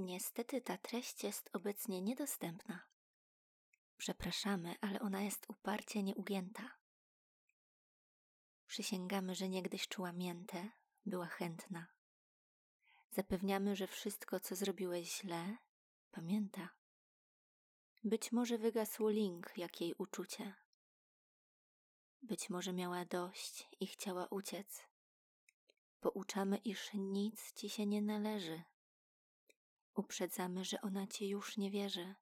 Niestety ta treść jest obecnie niedostępna. Przepraszamy, ale ona jest uparcie nieugięta. Przysięgamy, że niegdyś czuła miętę, była chętna. Zapewniamy, że wszystko, co zrobiłeś źle, pamięta. Być może wygasł link, jak jej uczucie. Być może miała dość i chciała uciec. Pouczamy, iż nic ci się nie należy. Uprzedzamy, że ona ci już nie wierzy